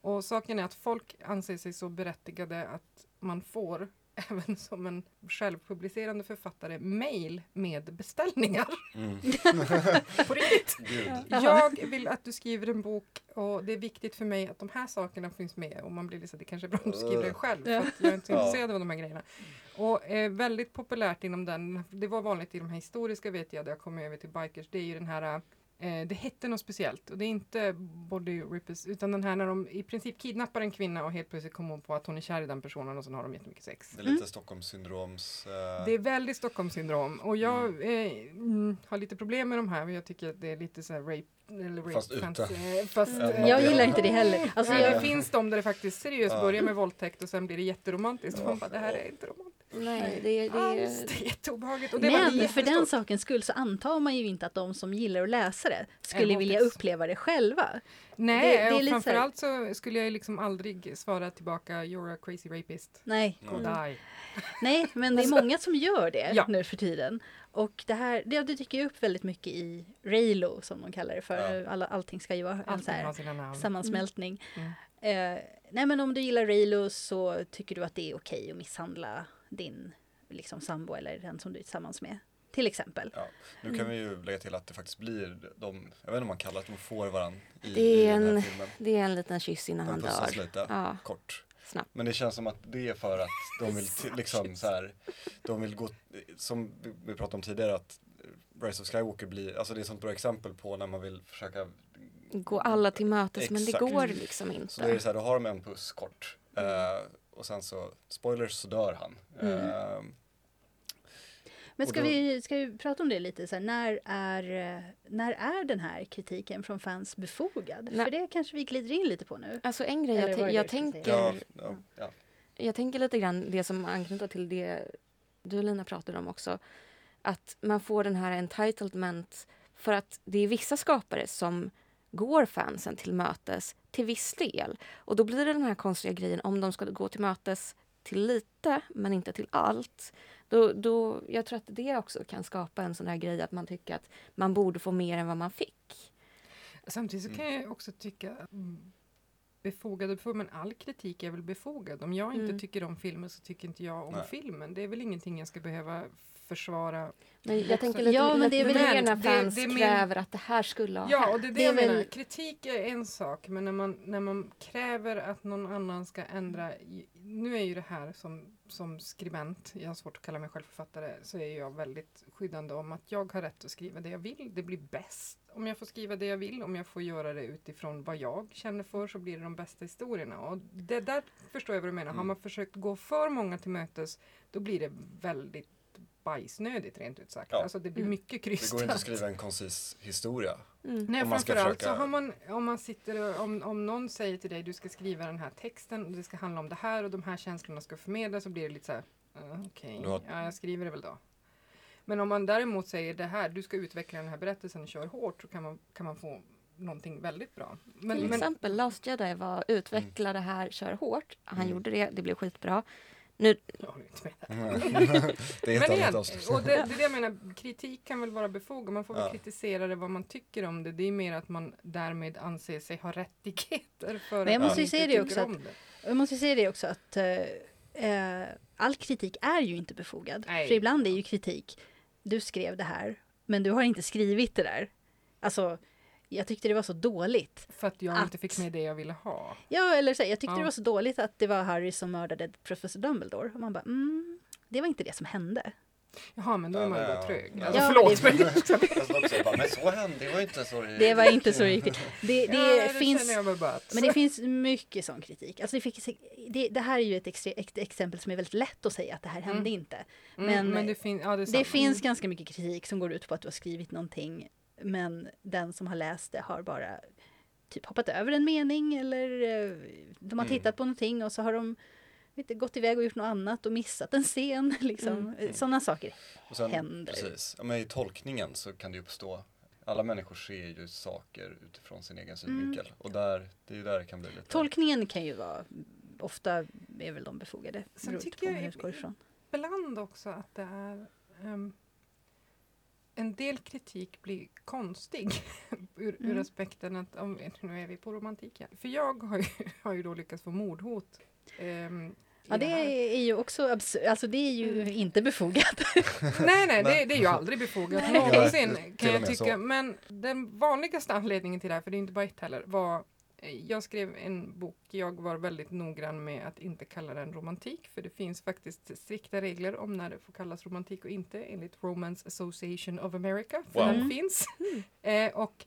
Och saken är att folk anser sig så berättigade att man får, [laughs] även som en självpublicerande författare, mail med beställningar. Mm. [laughs] På riktigt! [laughs] Jag vill att du skriver en bok och det är viktigt för mig att de här sakerna finns med. Och man blir att det kanske är bra om du skriver den själv. För att jag är inte så intresserad av de här grejerna. Och eh, väldigt populärt inom den, det var vanligt i de här historiska vet jag, där jag kom över till bikers, det är ju den här Eh, det hette något speciellt och det är inte body rippers utan den här när de i princip kidnappar en kvinna och helt plötsligt kommer hon på att hon är kär i den personen och sen har de jättemycket sex. Det är lite Stockholmssyndroms... eh, Det är väldigt Stockholmssyndrom och jag eh, mm, har lite problem med de här. men Jag tycker att det är lite så här rape eller rape Fast ute. fantasy, Fast, Mm. eh, Jag gillar inte det heller. Alltså, men jag, det finns de där det faktiskt seriöst Ja. börjar med våldtäkt och sen blir det jätteromantiskt. Och man bara, det här är inte romantiskt Nej, det, det, alls. Det är jätteobehagligt. Och det men för den sakens skull så antar man ju inte att de som gillar att läsa det skulle Är vilja uppleva det själva. Nej, det- det är och lite framförallt så skulle jag liksom aldrig svara tillbaka you're a crazy rapist. Nej, Go die. [laughs] Nej, men det är många som gör det Ja. nu för tiden. Och det här, det, det dyker upp väldigt mycket i Raylo som de kallar det för. Ja. Alla, allting ska ju vara en så här sammansmältning. Mm. Eh, nej men om du gillar Raylo så tycker du att det är okej att misshandla din liksom sambo eller den som du är tillsammans med. Till exempel. Ja. Nu Mm. kan vi ju lägga till att det faktiskt blir de, jag vet inte om man kallar det, att de får varandra i, Det i är den här en- filmen. Det är en liten kyss innan De han dör. lite, Ja, kort. snabbt. Men det känns som att det är för att de vill till, liksom så här, de vill gå, som vi- pratade om tidigare att Rise of Skywalker blir, alltså det är ett sånt bra exempel på när man vill försöka, Gå alla till mötes men det Exakt. går liksom inte. så då är det så här, då har de en puss kort. Eh, och sen så, spoilers, så dör han. Mm. Eh, Men ska, då- vi, ska vi prata om det lite? Så här, när, är, när är den här kritiken från fans befogad? Nej. För det kanske vi glider in lite på nu. Alltså en grej, jag, jag ska tänker ja, ja, ja. Jag tänker lite grann det som anknyter till det du Lina pratade om också. Att man får den här entitlement för att det är vissa skapare som går fansen till mötes till viss del. Och då blir det den här konstiga grejen om de ska gå till mötes till lite men inte till allt. Då, då, jag tror att det också kan skapa en sån här grej att man tycker att man borde få mer än vad man fick. Samtidigt så kan jag också tycka mm, befogad och befogad, men all kritik är väl befogad. Om jag inte Mm. tycker om filmen så tycker inte jag om Nej. filmen. Det är väl ingenting jag ska behöva försvara. Men jag tänker lite, Ja, men det är väl- mer när det- fans det är mer- kräver att det här skulle ha Ja, och det är det, Det jag menar. väl- Kritik är en sak, men när man, när man kräver att någon annan ska ändra. Nu är ju det här som, som skribent, jag har svårt att kalla mig själv författare, så är jag väldigt skyddande om att jag har rätt att skriva det jag vill. Det blir bäst om jag får skriva det jag vill, om jag får göra det utifrån vad jag känner för så blir det de bästa historierna. Och det där förstår jag vad du menar. Har Mm. man försökt gå för många till mötes, då blir det väldigt bajsnödigt rent ut sagt. Ja. Alltså det blir Mm. mycket Det krystat. går inte att skriva en koncis historia. Mm. Nej, Om man ska framförallt försöka- så har man, om man sitter och, om, om någon säger till dig du ska skriva den här texten och det ska handla om det här och de här känslorna ska förmedlas så blir det lite så här, uh, okej, Du har- ja jag skriver det väl då. Men om man däremot säger det här, du ska utveckla den här berättelsen och kör hårt så kan man, kan man få någonting väldigt bra. Men, Till men, exempel Last Jedi var utveckla det här, kör hårt. Han Mm. gjorde det, det blev skitbra. Nu, jag håller inte med. det är ett Men annat igen, och det, det är det jag menar, kritik kan väl vara befogad. Man får väl Ja. kritisera det vad man tycker om det. Det är mer att man därmed anser sig ha rättigheter för Men jag att måste man ju inte säga det också att- det. Jag måste säga det också att eh, all kritik är ju inte befogad. Nej. För ibland är ju kritik, du skrev det här, men du har inte skrivit det där. Alltså, jag tyckte det var så dåligt. För att jag Att- inte fick med det jag ville ha. Ja, eller så, jag tyckte Ja. det var så dåligt att det var Harry som mördade professor Dumbledore. Och man bara, mm, det var inte det som hände. Jaha, men då är man ju bara ja. trög. Ja, Alltså, men förlåt. det- Men det, bara, men så hände, det var inte så det [laughs] Det var inte så det till. Det, det ja, det finns... känner jag väl bara att... Men det finns mycket sån kritik. Alltså det, finns, det, det här är ju ett, extre, ett exempel som är väldigt lätt att säga att det här hände Mm. inte. Mm, men- men det, fin- ja, det, Det finns ganska mycket kritik som går ut på att du har skrivit någonting men den som har läst det har bara typ hoppat över en mening eller eh, de har Mm. tittat på någonting och så har de du, gått iväg och gjort något annat och missat en scen. [laughs] Liksom. Mm. Sådana saker. Och sen, händer. Precis, men i tolkningen så kan det ju uppstå alla människor ser ju saker utifrån sin egen synvinkel och där, det är ju där det kan bli lite Tolkningen kan ju vara, ofta är väl de befogade. Sen tycker jag. Ibland också att det är... ehm, en del kritik blir konstig [laughs] ur, ur Mm. aspekten att om, nu är vi på romantiken. För jag har ju, [laughs] har ju då lyckats få mordhot. i Ja, det här. är ju också absurt. Alltså det är ju Mm. inte befogat. [laughs] Nej, nej, det, det är ju aldrig befogat Nej. någonsin kan jag tycka. så. Men den vanligaste anledningen till det här, för det är inte bara ett heller, var jag skrev en bok, jag var väldigt noggrann med att inte kalla den romantik, för det finns faktiskt strikta regler om när det får kallas romantik och inte, enligt Romance Association of America, för Wow. den Mm. finns. Eh, och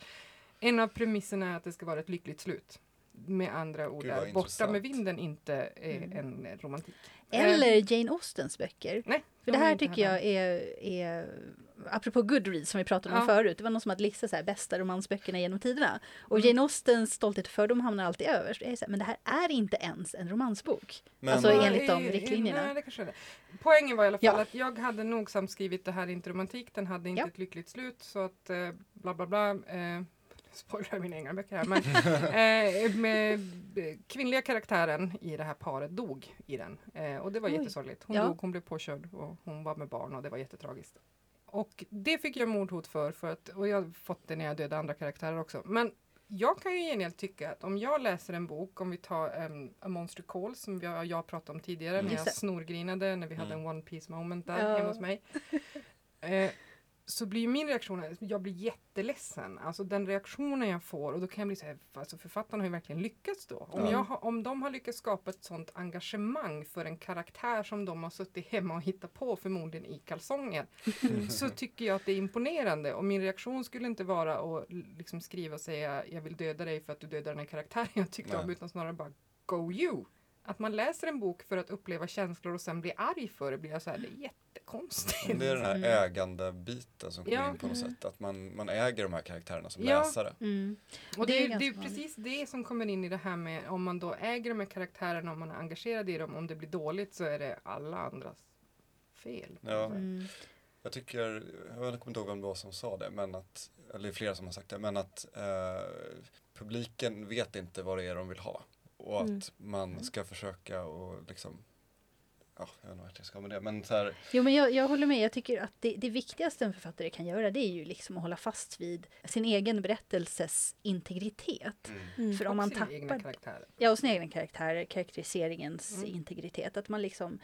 en av premisserna är att det ska vara ett lyckligt slut. Med andra ord, är borta med vinden inte är Mm. en eh, romantik. Eh, Eller Jane Austens böcker. nej, För de det är här tycker jag är, är, apropå Goodreads som vi pratade om Ja. förut, det var någon som hade listat så här, bästa romansböckerna genom tiderna. Och Mm. Jane Austens Stolthet och fördom hamnar alltid överst. Jag är så här, men det här är inte ens en romansbok. Men, Alltså, Ja, enligt de riktlinjerna. Nej, det kanske är det. Poängen var i alla fall Ja. att jag hade nogsamt skrivit det här är inte romantik, den hade inte Ja. ett lyckligt slut så att eh, bla bla bla. Eh, spoilar mina egna böcker här men [laughs] eh, med, kvinnliga karaktären i det här paret dog i den eh, och det var Oj. jättesorgligt. Hon Ja. dog, hon blev påkörd och hon var med barn och det var jättetragiskt. Och det fick jag mordhot för, för att, och jag har fått det när jag dödade andra karaktärer också. Men jag kan ju gengäld tycka att om jag läser en bok, om vi tar um, A Monster Calls som jag, jag pratade om tidigare Mm. när jag snorgrinade när vi hade en Mm. One Piece moment där Ja. hemma hos mig. [laughs] Eh, så blir min reaktion att jag blir jätteledsen. Alltså den reaktionen jag får och då kan jag bli så här, alltså författarna har ju verkligen lyckats då. Om, Ja. jag har, om de har lyckats skapa ett sånt engagemang för en karaktär som de har suttit hemma och hittat på förmodligen i kalsonger [laughs] så tycker jag att det är imponerande och min reaktion skulle inte vara att liksom skriva och säga jag vill döda dig för att du dödar den här karaktären jag tyckte om utan snarare bara go you. Att man läser en bok för att uppleva känslor och sen blir arg för det blir jag så här, det är jättekonstigt. Det är den här Mm. ägandebiten som kommer Ja. in på något Mm. sätt. Att man, man äger de här karaktärerna som Ja. läsare. Mm. Och Det det, är det är precis det som kommer in i det här med om man då äger de här karaktärerna, om man är engagerad i dem, om det blir dåligt så är det alla andras fel. Ja. Mm. Jag tycker, jag kommer inte ihåg vem det var som sa det, men att, eller flera som har sagt det, men att eh, publiken vet inte vad det är de vill ha. Och att Mm. man ska försöka och liksom, ja, jag vet inte vart jag ska med det, men så här, Jo, men jag, jag håller med. Jag tycker att det, det viktigaste en författare kan göra det är ju liksom att hålla fast vid sin egen berättelses integritet. Mm. För om Och man sina egna tappar karaktärer. Ja, och sina egna karaktärer, karaktäriseringens Mm. integritet. Att man liksom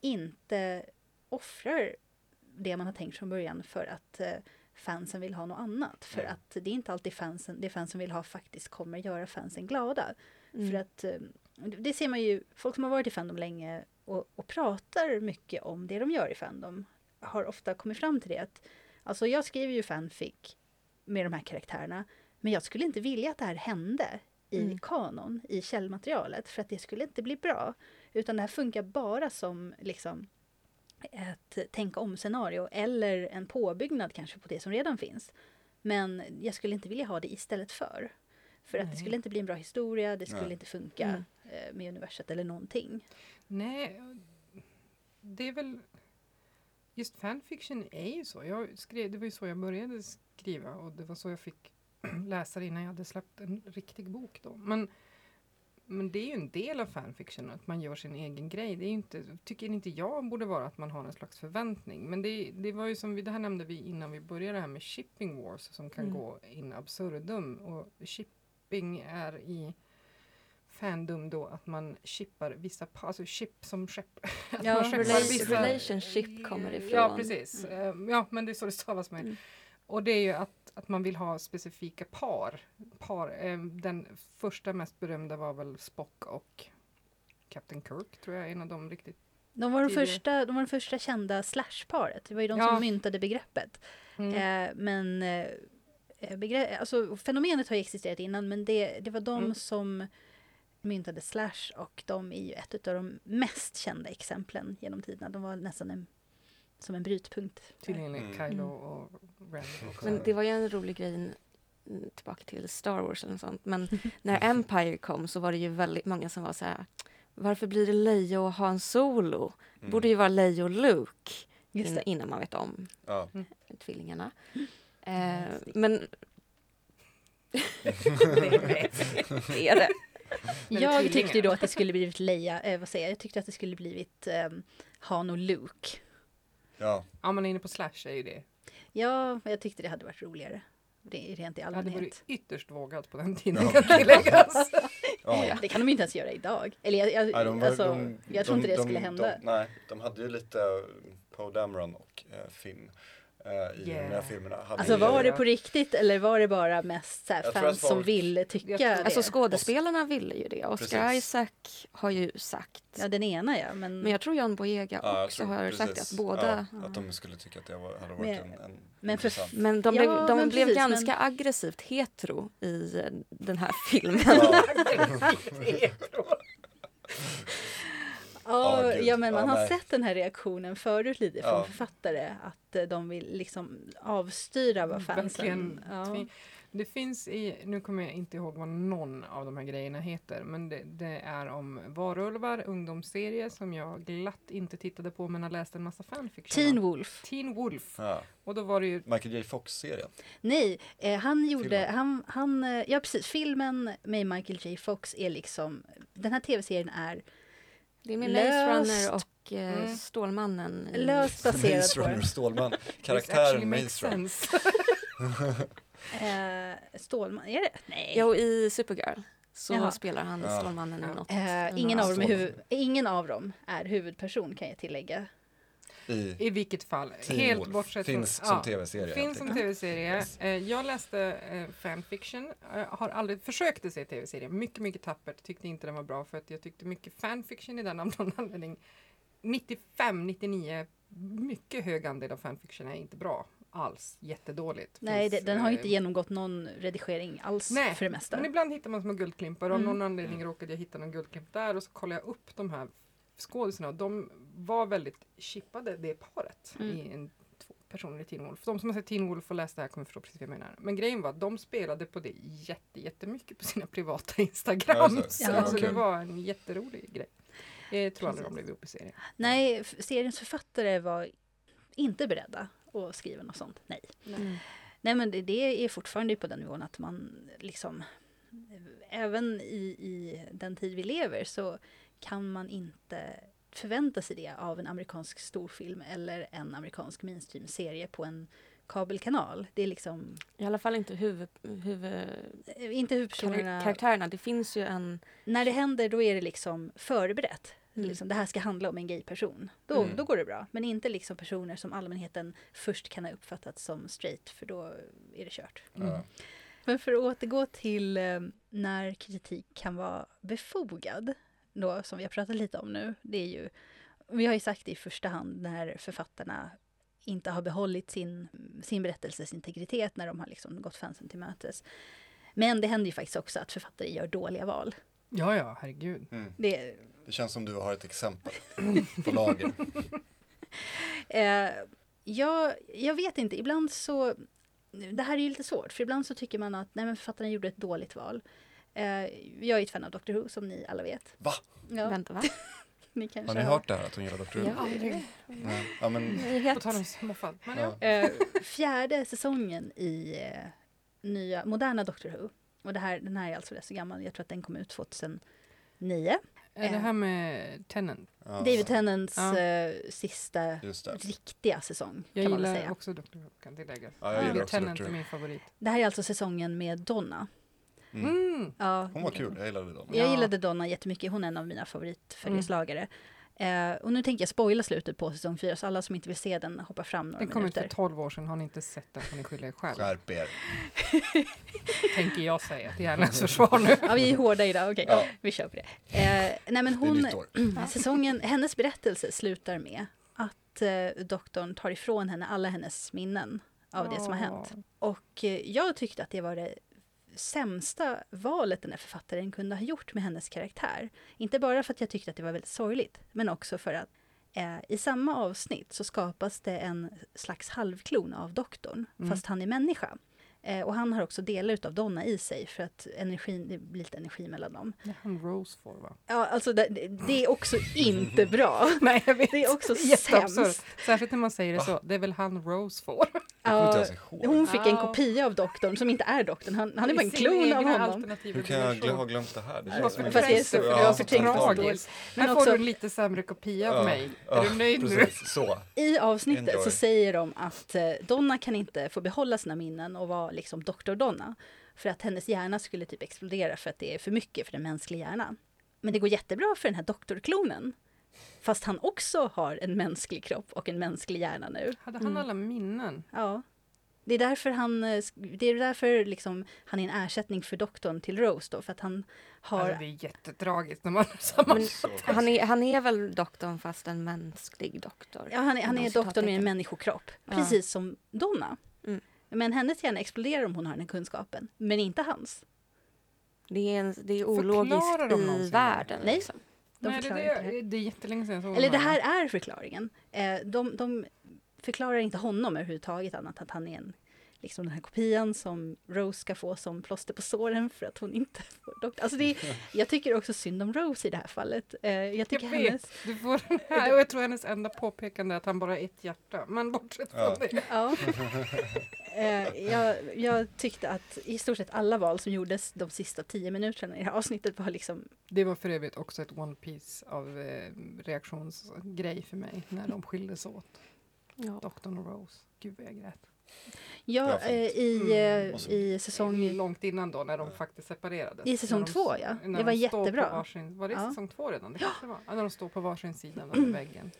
inte offrar det man har tänkt från början för att eh, fansen vill ha något annat. För Mm. att det är inte alltid fansen, det fansen vill ha faktiskt kommer göra fansen glada. Mm. För att eh, det ser man ju, folk som har varit i Fandom länge och, och pratar mycket om det de gör i Fandom har ofta kommit fram till det att alltså jag skriver ju fanfic med de här karaktärerna men jag skulle inte vilja att det här hände i Mm. kanon, i källmaterialet för att det skulle inte bli bra. Utan det här funkar bara som liksom ett tänka om-scenario eller en påbyggnad kanske på det som redan finns. Men jag skulle inte vilja ha det istället för. För att det Nej. skulle inte bli en bra historia, det skulle Nej. inte funka Mm. eh, med universet eller någonting. Nej, det är väl... Just fanfiction är ju så. Jag skrev, det var ju så jag började skriva och det var så jag fick [clears throat] läsa det innan jag hade släppt en riktig bok då. Men, men det är ju en del av fanfiction, att man gör sin egen grej. Det är inte, tycker inte jag borde vara att man har en slags förväntning. Men det, det var ju som vi, det här nämnde vi innan vi började det här med shipping wars som kan Mm. gå in absurdum. Och shipping är i fandom då att man chippar vissa, alltså chip som skepp. [laughs] Att Ja, man rela- relationship kommer ifrån. Ja, precis. Eh, Ja, men det är så det stavas med. Mm. Och det är ju att, att man vill ha specifika par. par eh, den första mest berömda var väl Spock och Captain Kirk, tror jag är en av de riktigt... De var, de, första, de var de första kända slashparet. Det var ju de Ja. som myntade begreppet. Mm. Eh, men eh, begre- alltså, fenomenet har ju existerat innan men det, det var de Mm. som myntade slash och de är ju ett av de mest kända exemplen genom tiderna. De var nästan en, som en brytpunkt. Tydligen Mm. Kylo Mm. och Ren. också. Men det var ju en rolig grej, mm, tillbaka till Star Wars eller något sånt, men [laughs] när Empire kom så var det ju väldigt många som var så här varför blir det Leia och Han Solo? mm. Borde ju vara Leia och Luke Just in, innan man vet om ja. tvillingarna. Eh, men det är det. Men Jag tyckte ju då att det skulle blivit Leia, eh, vad säger jag, jag tyckte att det skulle blivit eh, Han och Luke. ja. Ja, man är inne på Slash är ju det. Ja, jag tyckte det hade varit roligare. Det är rent i Det hade varit allmänhet. ytterst vågat på den tiden Ja. kan tilläggas. [laughs] ja. Det kan de inte ens göra idag. Eller jag, jag, Nej, de var- alltså, de- jag tror de- inte det de- skulle de- hända. nej, de hade ju lite Poe Dameron och eh, Finn eh, i de Yeah. här filmerna. Hade Alltså var det på riktigt eller var det bara mest så här fans som vill tycka det? Alltså skådespelarna ville ju det. Oscar Precis. Isaac har ju sagt. ja, den ena ja, men, Men jag tror John Boyega Ja, också tror- har sagt precis. att båda... Ja, att de skulle tycka att det var, hade varit Men- en, en men för-. Men de Ja, blev, de men blev precis, ganska men- aggressivt hetero i den här [laughs] filmen. Ja. [laughs] [laughs] ja, gud. ja, men man Ja, har nej. sett den här reaktionen förut lite från Ja. författare att eh, de vill liksom avstyra vad fansen... Ja. Det finns i, nu kommer jag inte ihåg vad någon av de här grejerna heter, men det, det är om varulvar, ungdomsserie som jag glatt inte tittade på men har läst en massa fanfiction Teen. Wolf. Teen Wolf. Ja. Och då var det ju Michael J Fox-serien. Nej, eh, han gjorde, Filmen. han, han, eh, ja precis, filmen med Michael J Fox är liksom, den här tv-serien är Det är med Löst. Maze Runner och eh, Mm. Stålmannen. löst baserad Maze på Runner Stålman. Karaktären Maze Runner. [laughs] Eh, Stålman, är det? Nej. Jo, i Supergirl så Jaha. spelar han Ja. Stålmannen i något. Eh, i ingen, av dem är huvud, ingen av dem är huvudperson kan jag tillägga. I I vilket fall, helt Wolf. bortsett Finns från... som ja, tv-serie. Finns som tv-serie. Yes. Eh, Jag läste eh, fanfiction, eh, har aldrig försökt att se tv-serie. Mycket, mycket tappert. Tyckte inte den var bra för att jag tyckte mycket fanfiction i den av någon [laughs] anledning. 95, 99, mycket hög andel av fanfiction är inte bra alls. Jättedåligt. Nej, Finns, det, den har ju inte genomgått någon redigering alls Nej, för det mesta. Men ibland hittar man små guldklimpar och av Mm. någon anledning råkade jag hitta någon guldklimp där och så kollade jag upp de här skådisarna och de var väldigt chippade, det paret, Mm. i en, två personer i Teen Wolf. De som har sett Teen Wolf och läst det här kommer förstå precis vad jag menar. Men grejen var att de spelade på det jätte, jättemycket på sina privata [laughs] Instagrams. Ja. Så Ja, alltså, det var en jätterolig grej. Jag tror aldrig de blev ihop i serien. Nej, seriens författare var inte beredda att skriva något sånt. Nej. Mm. Nej, men det, det är fortfarande på den nivån att man liksom... Även i, i den tid vi lever så kan man inte förvänta sig det av en amerikansk storfilm eller en amerikansk mainstream-serie på en kabelkanal. Det är liksom... I alla fall inte huvud, huvud, eh, Inte huvudpersonerna... karaktärerna. Det finns ju en... När det händer då är det liksom förberett. Mm. Liksom, det här ska handla om en gay-person. Då, Mm. då går det bra. Men inte liksom personer som allmänheten först kan ha uppfattat som straight, för då är det kört. Ja. Men för att återgå till eh, när kritik kan vara befogad, då, som vi har pratat lite om nu, det är ju, vi har ju sagt det i första hand när författarna inte har behållit sin, sin berättelses integritet när de har liksom gått fansen till mötes. Men det händer ju faktiskt också att författare gör dåliga val. Ja, ja, herregud. Mm. Det, Det känns som du har ett exempel [laughs] på lager. [laughs] Eh, jag, jag vet inte, ibland så... Det här är ju lite svårt, för ibland så tycker man att nej, men författarna gjorde ett dåligt val. Eh, jag är ett fan av Doctor Who, som ni alla vet. Va? Ja, Vänta, va? [laughs] ni kanske Har ni hört det här att hon gillar Dr. Who? Ja, Aldrig. Nej. Ja, men, Nyhet. småfall. Ja. ja. Eh, fjärde säsongen i eh, nya, moderna Doctor Who. Och det här, den här är alltså rätt så gammal, jag tror att den kom ut 2009. Är det här med Tennant? Ja. David Tennants Ja. sista det. riktiga säsong, Jag kan man gillar säga. också Dr. Who, kan tilläggas. Ja, jag också Tennant är min favorit. Det här är alltså säsongen med Donna. Mm. Mm. Ja, Hon var kul, jag gillade dem. Jag Ja. gillade Donna jättemycket, hon är en av mina favoritföljeslagare. Eh, och nu tänker jag spoila slutet på säsong 4, så alla som inte vill se den hoppar fram några Den kom ut för minuter. 12 år sedan. Har ni inte sett den får ni skylla er själv. Skärp er. [laughs] Tänker jag säga till hjärnans försvar nu. Ja, vi är hårda idag, okej. Ja. Vi kör på det. Eh, nej men hon, [clears throat] säsongen, hennes berättelse slutar med att eh, doktorn tar ifrån henne alla hennes minnen av det som har hänt. Och jag tyckte att det var det sämsta valet den här författaren kunde ha gjort med hennes karaktär. Inte bara för att jag tyckte att det var väldigt sorgligt, men också för att eh, i samma avsnitt så skapas det en slags halvklon av doktorn, Mm. fast han är människa. Eh, och han har också delar av Donna i sig för att energin, det blir lite energi mellan dem. Det är han Rose får va? Ja, alltså det, det är också inte bra. [laughs] Nej, jag vet. Det är också sämst. Särskilt när man säger det så. Det är väl han Rose inte Ja, hon fick en Ja. kopia av doktorn som inte är doktorn. Han, han är bara en klon av honom. Hur kan jag ha glömt det här? Det känns för som Fast det är så- Ja, för tänkt tragiskt. Här får du en lite sämre kopia av mig. Ja, Är du nöjd nu? precis, Så. I avsnittet så säger de att eh, Donna kan inte få behålla sina minnen och vara liksom doktor Donna. För att hennes hjärna skulle typ explodera för att det är för mycket för den mänskliga hjärnan. Men det går jättebra för den här doktorklonen. Fast han också har en mänsklig kropp och en mänsklig hjärna nu. Hade han alla minnen? Ja. Det är därför han, eh, det är därför liksom han är en ersättning för doktorn till Rose då, för att han har... Alltså, det är jättetragiskt när man har samma... Han, är, han är väl doktorn fast en mänsklig doktor? Ja, han är, han är doktorn med en människokropp, Ja. precis som Donna. Mm. Men hennes hjärna exploderar om hon har den kunskapen, men inte hans. Det är, en, det är ologiskt de i världen. Nej. Liksom. De Nej, det, det det, här. det är jättelänge sedan jag såg Eller det de här är förklaringen. Eh, de, de förklarar inte honom överhuvudtaget annat att han är en, liksom den här kopian som Rose ska få som plåster på såren för att hon inte får doktor. Alltså det är, [laughs] jag tycker också synd om Rose i det här fallet. Eh, jag tycker Jag hennes... vet, du får den här. Och jag tror hennes enda påpekande är att han bara har ett hjärta. Men bortsett från Ja. det. Ja. [laughs] Eh, jag, jag tyckte att i stort sett alla val som gjordes de sista tio minuterna i det här avsnittet var liksom Det var för övrigt också ett One Piece av eh, reaktionsgrej för mig när de skildes åt. Ja. Doktorn och Rose. Gud vad jag grät. Ja, Ja, eh, i, Mm. eh, i säsong... Långt innan då när de faktiskt separerades. I säsong de- två, ja. Det var de jättebra. Varsin, var det Ja. säsong två redan? Det det var. Ja, när de står på varsin sida av väggen.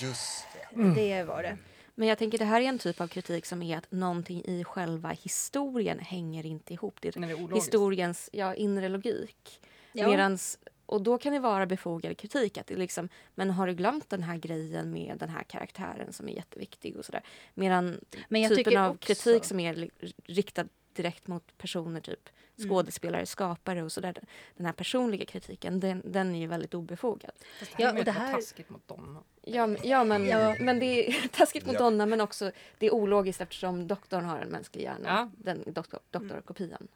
Just det. Det var det. Men jag tänker det här är en typ av kritik som är att någonting i själva historien hänger inte ihop. Det är När det är historiens ja, inre logik. Ja. Medans, och då kan det vara befogad kritik. Att det är liksom, men har du glömt den här grejen med den här karaktären som är jätteviktig och sådär. Medan Men jag typen av också- kritik som är riktad direkt mot personer, typ Mm. skådespelare, skapare och sådär. Den här personliga kritiken, den, den är ju väldigt obefogad. Fast Ja, ja, och och det det här- taskigt mot Donna. Ja, men- ja, men, Ja. men det är [laughs] taskigt mot Ja. Donna men också det är ologiskt eftersom doktorn har en mänsklig hjärna. Ja. Den doktor, doktorkopian.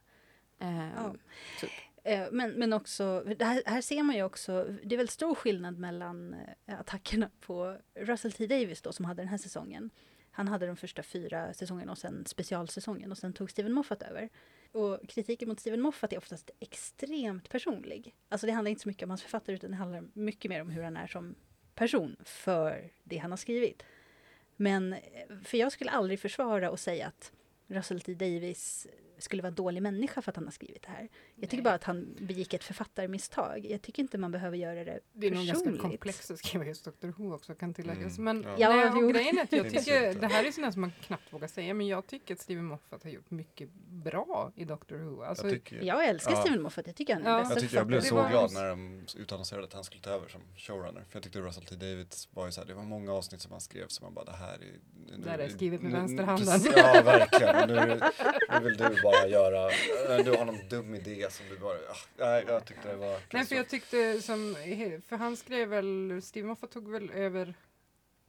Ehm, Ja. typ. Eh, men, men också, här, här ser man ju också, det är väl stor skillnad mellan eh, attackerna på Russell T Davis då som hade den här säsongen. Han hade de första fyra säsongerna och sen specialsäsongen och sen tog Steven Moffat över. Och kritiken mot Steven Moffat är oftast extremt personlig. Alltså det handlar inte så mycket om hans författare utan det handlar mycket mer om hur han är som person för det han har skrivit. Men, eh, för jag skulle aldrig försvara och säga att Russell T Davis skulle vara en dålig människa för att han har skrivit det här. Jag tycker Nej. bara att han begick ett författarmisstag. Jag tycker inte man behöver göra det Det är nog ganska personligt. komplext att skriva just Dr Who också kan tilläggas. Mm, Men ja. Ja, nej, grejen är att jag tycker, det här är sånt som man knappt vågar säga, men jag tycker att Steven Moffat har gjort mycket bra i Dr Who. Alltså, Jag, tycker, Jag älskar Ja. Steven Moffat, jag tycker han är Ja. bästa jag, tyckte jag blev så var- glad när de utannonserade att han skulle ta över som showrunner. För jag tyckte Russell T Davids var ju så här, det var många avsnitt som han skrev som man bara det här är... Nu, Det här är skrivet med vänsterhanden. Ja, verkligen. Nu, nu vill du bara göra, du har någon dum idé som du bara, ah, nej jag tyckte det var Nej, för jag tyckte som, för han skrev väl, Steven Moffat tog väl över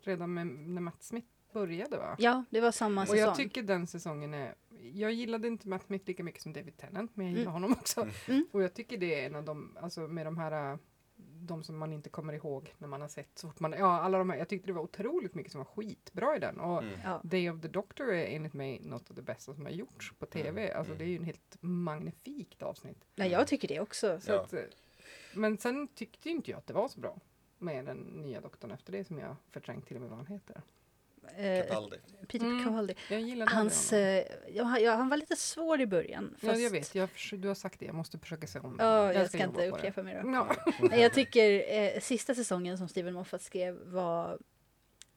redan med, när Matt Smith började va? Ja, det var samma Och säsong. jag tycker den säsongen är, jag gillade inte Matt Smith lika mycket som David Tennant, men jag gillar Mm. honom också. Mm. Och jag tycker det är en av de, alltså med de här de som man inte kommer ihåg när man har sett så fort man, ja alla de här, jag tyckte det var otroligt mycket som var skitbra i den. Och Mm. Ja. Day of the Doctor är enligt mig något av det bästa som har gjorts på tv. Mm. Alltså Mm. det är ju en helt magnifikt avsnitt. Nej, jag tycker det också. Så Ja. att, eh, men sen tyckte inte jag att det var så bra med den nya doktorn efter det som jag förträngt till och med vad han heter. Eh, Capaldi. Peter Mm. Capaldi. Jag gillade Hans, honom. eh, ja, han- var lite svår i början. Ja, jag fast- vet. Jag, du har sagt det. Jag måste försöka se om Ja, jag ska jobba inte det. upprepa mig [laughs] då. Nej, Jag tycker eh, sista säsongen som Steven Moffat skrev var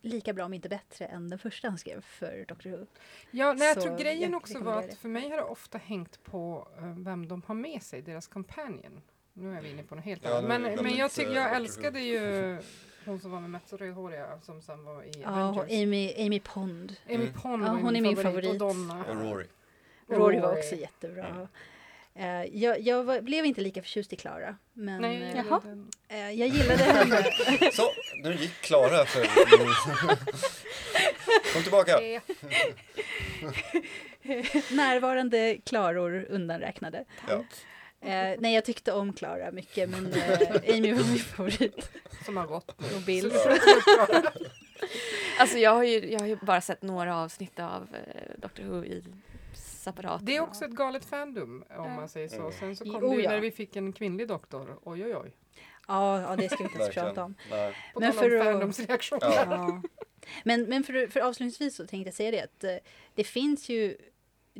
lika bra om inte bättre än den första han skrev för Doctor Who. Ja, nej, jag tror grejen jag också var att det. för mig har det ofta hängt på eh, vem de har med sig, deras companion. Nu är vi inne på något helt Ja, annat. Men, det men jag, tycker, jag älskade ju [laughs] hon som var med Mats rödhåriga som sen var i Ja, och Avengers. Amy, Amy Pond. Amy Mm. Pond Ja, hon är min Och favorit. Donna. Och Rory. Rory var också jättebra. Mm. Eh, jag jag var, blev inte lika förtjust i Klara, men Nej, eh, jag Jaha. eh, jag gillade henne. [laughs] Så, nu gick Klara för... [laughs] Kom tillbaka. [laughs] Närvarande Klaror undanräknade. Ja. Eh, nej, jag tyckte om Klara mycket, men eh, [laughs] Amy var min favorit. Som har gått. Och Bill. [laughs] Alltså jag har, ju, jag har ju bara sett några avsnitt av eh, Doctor Who i separat. Det är också ett galet fandom om Ja. man säger så. Mm. Sen så Jo, kom det ju ja. när vi fick en kvinnlig doktor. Oj oj oj. Ja, ja, det ska vi inte ens prata om. Nej. På Men om för att- fandoms reaktioner. Ja. Ja. Men, men för, för avslutningsvis så tänkte jag säga det att eh, det finns ju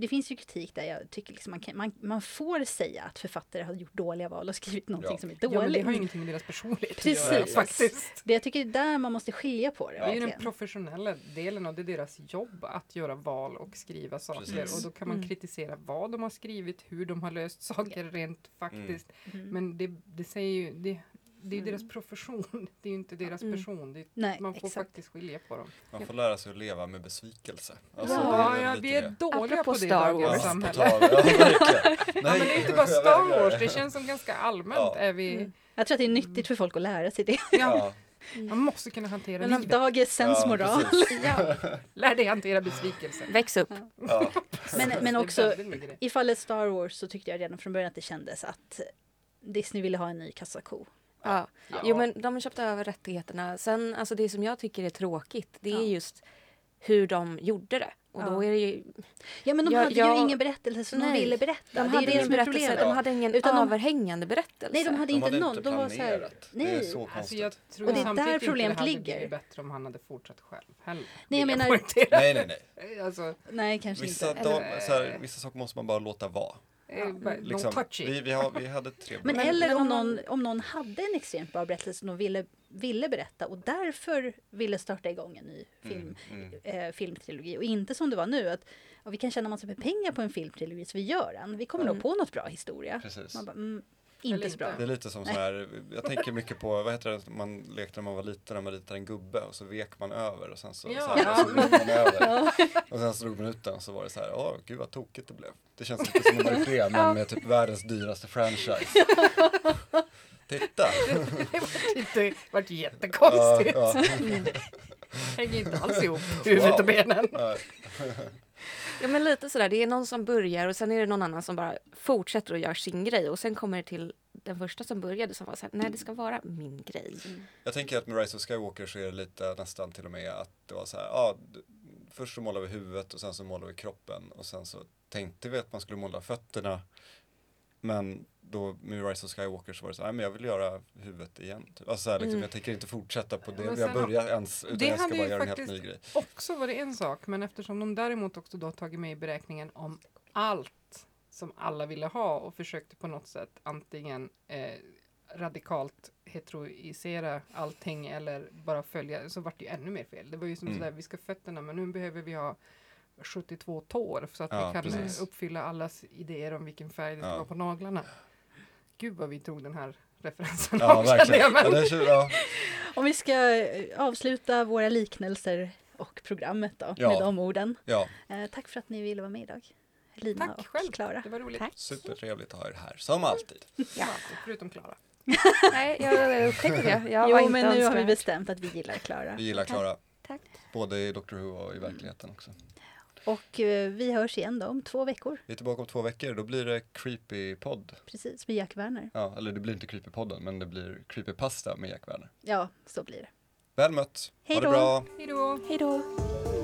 det finns ju kritik där jag tycker liksom man, kan, man, man får säga att författare har gjort dåliga val och skrivit någonting Ja. som är Ja, men det dåligt. har ju ingenting med deras personlighet Precis. att göra faktiskt. det jag tycker det är där man måste skilja på det. Det är ju den professionella delen och det är deras jobb att göra val och skriva saker. Precis. Och då kan man Mm. kritisera vad de har skrivit, hur de har löst saker rent faktiskt. Mm. Men det, det säger ju, det, det är Mm. deras profession, [laughs] det är ju inte deras Mm. person. Det, Nej, man får exakt. faktiskt skilja på dem. Man får lära sig att leva med besvikelse. Alltså, ja, det är ja, vi är dåliga på det i Star dagens Wars. Ja, samhälle. tal- ja, verkligen. [laughs] Ja, men det är inte bara Star. Wars, det känns som ganska allmänt Ja. är vi, Mm. Jag tror att det är nyttigt för folk att lära sig det. ja, Ja, man måste kunna hantera Men livet. dagens sensmoral. precis. Ja. Lär dig hantera besvikelse. [laughs] Väx upp. Ja. Men, men är också i fallet Star Wars så tyckte jag redan från början att det kändes att Disney ville ha en ny kassako. Ja. Ja. Jo men de köpte över rättigheterna. Sen, alltså det som jag tycker är tråkigt, det är Ja. just hur de gjorde det. Och Ja. då är det ju, Ja, men de Ja, hade jag- ju ingen berättelse som de Nej. ville berätta. de det hade är det ingen berättelse, de hade ingen Utan de- överhängande berättelse. Nej, de hade De inte hade någon. inte de var så här, planerat. Det är nej. så Alltså konstigt. jag tror Och det är där inte problemet det hade ligger. blivit bättre om han hade fortsatt själv heller. Nej, jag menar-. Nej, nej, nej. [laughs] Alltså, Nej, kanske Vissa, inte. så här, vissa saker måste man bara låta vara. Eh, bara, Liksom, touchy. vi, vi, har, vi hade trevligt. Men, eller om någon, om någon hade en extremt bra berättelse som de ville, ville berätta och därför ville starta igång en ny film, Mm, eh, filmtrilogi. Och inte som det var nu, att ja, vi kan tjäna massor med pengar på en filmtrilogi så vi gör den. Vi kommer Mm. nog på något bra historia. Precis. Man bara, mm, inte så bra. Det är lite som så här, jag tänker mycket på, vad heter det, man lekte när man var liten, när man ritade en gubbe och så vek man över och sen så, Ja. så, här, så drog man över. Och sen så drog man ut den och så var det så här, åh gud vad tokigt det blev. Det känns lite som en [laughs] det, men med typ världens dyraste franchise. Titta! Det vart jättekonstigt. Ja, ja. Hänger inte alls ihop, huvudet och benen. Ja men lite sådär, det är någon som börjar och sen är det någon annan som bara fortsätter och gör sin grej och sen kommer det till den första som började som var såhär, nej det ska vara min grej. Mm. Jag tänker att med Rise of Skywalker så är det lite nästan till och med att det var så här, ja, först så målade vi huvudet och sen så målade vi kroppen och sen så tänkte vi att man skulle måla fötterna. Men då med Rise of Skywalker så var det så här, men jag vill göra huvudet igen. Typ. Alltså så här, liksom, Mm. jag tänker inte fortsätta på det vi har börjat ens, utan det jag ska hade bara ju göra en helt ny grej. Också var det en sak, men eftersom de däremot också då tagit med i beräkningen om allt som alla ville ha och försökte på något sätt antingen eh, radikalt heteroisera allting eller bara följa, så vart det ju ännu mer fel. Det var ju som Mm. sådär, vi ska fötterna men nu behöver vi ha 72 tår så att Ja, vi kan precis. uppfylla allas idéer om vilken färg det ska Ja. vara på naglarna. Gud vad vi tog den här referensen Ja, av, känner verkligen. jag, men- Ja, det är, ja, Om vi ska eh, avsluta våra liknelser och programmet då, Ja. med de orden. ja, Eh, tack för att ni ville vara med idag. Lina Tack och själv. Klara. Det var roligt. Tack. supertrevligt att ha er här, som alltid. Ja, förutom Klara. [laughs] Nej, jag upptäckte det. Jag var Jo, inte men nu har vi bestämt att vi gillar Klara. Vi gillar Klara, Tack. både i Doctor Who och i verkligheten också. Och eh, vi hörs igen då om två veckor. Vi är tillbaka om två veckor, då blir det Creepy-podd. Precis, med Jack Werner. Ja, eller det blir inte Creepy-podden, men det blir Creepy-pasta med Jack Werner. Ja, så blir det. Väl mött! Hej ha det då. bra! Hej då! Hej då.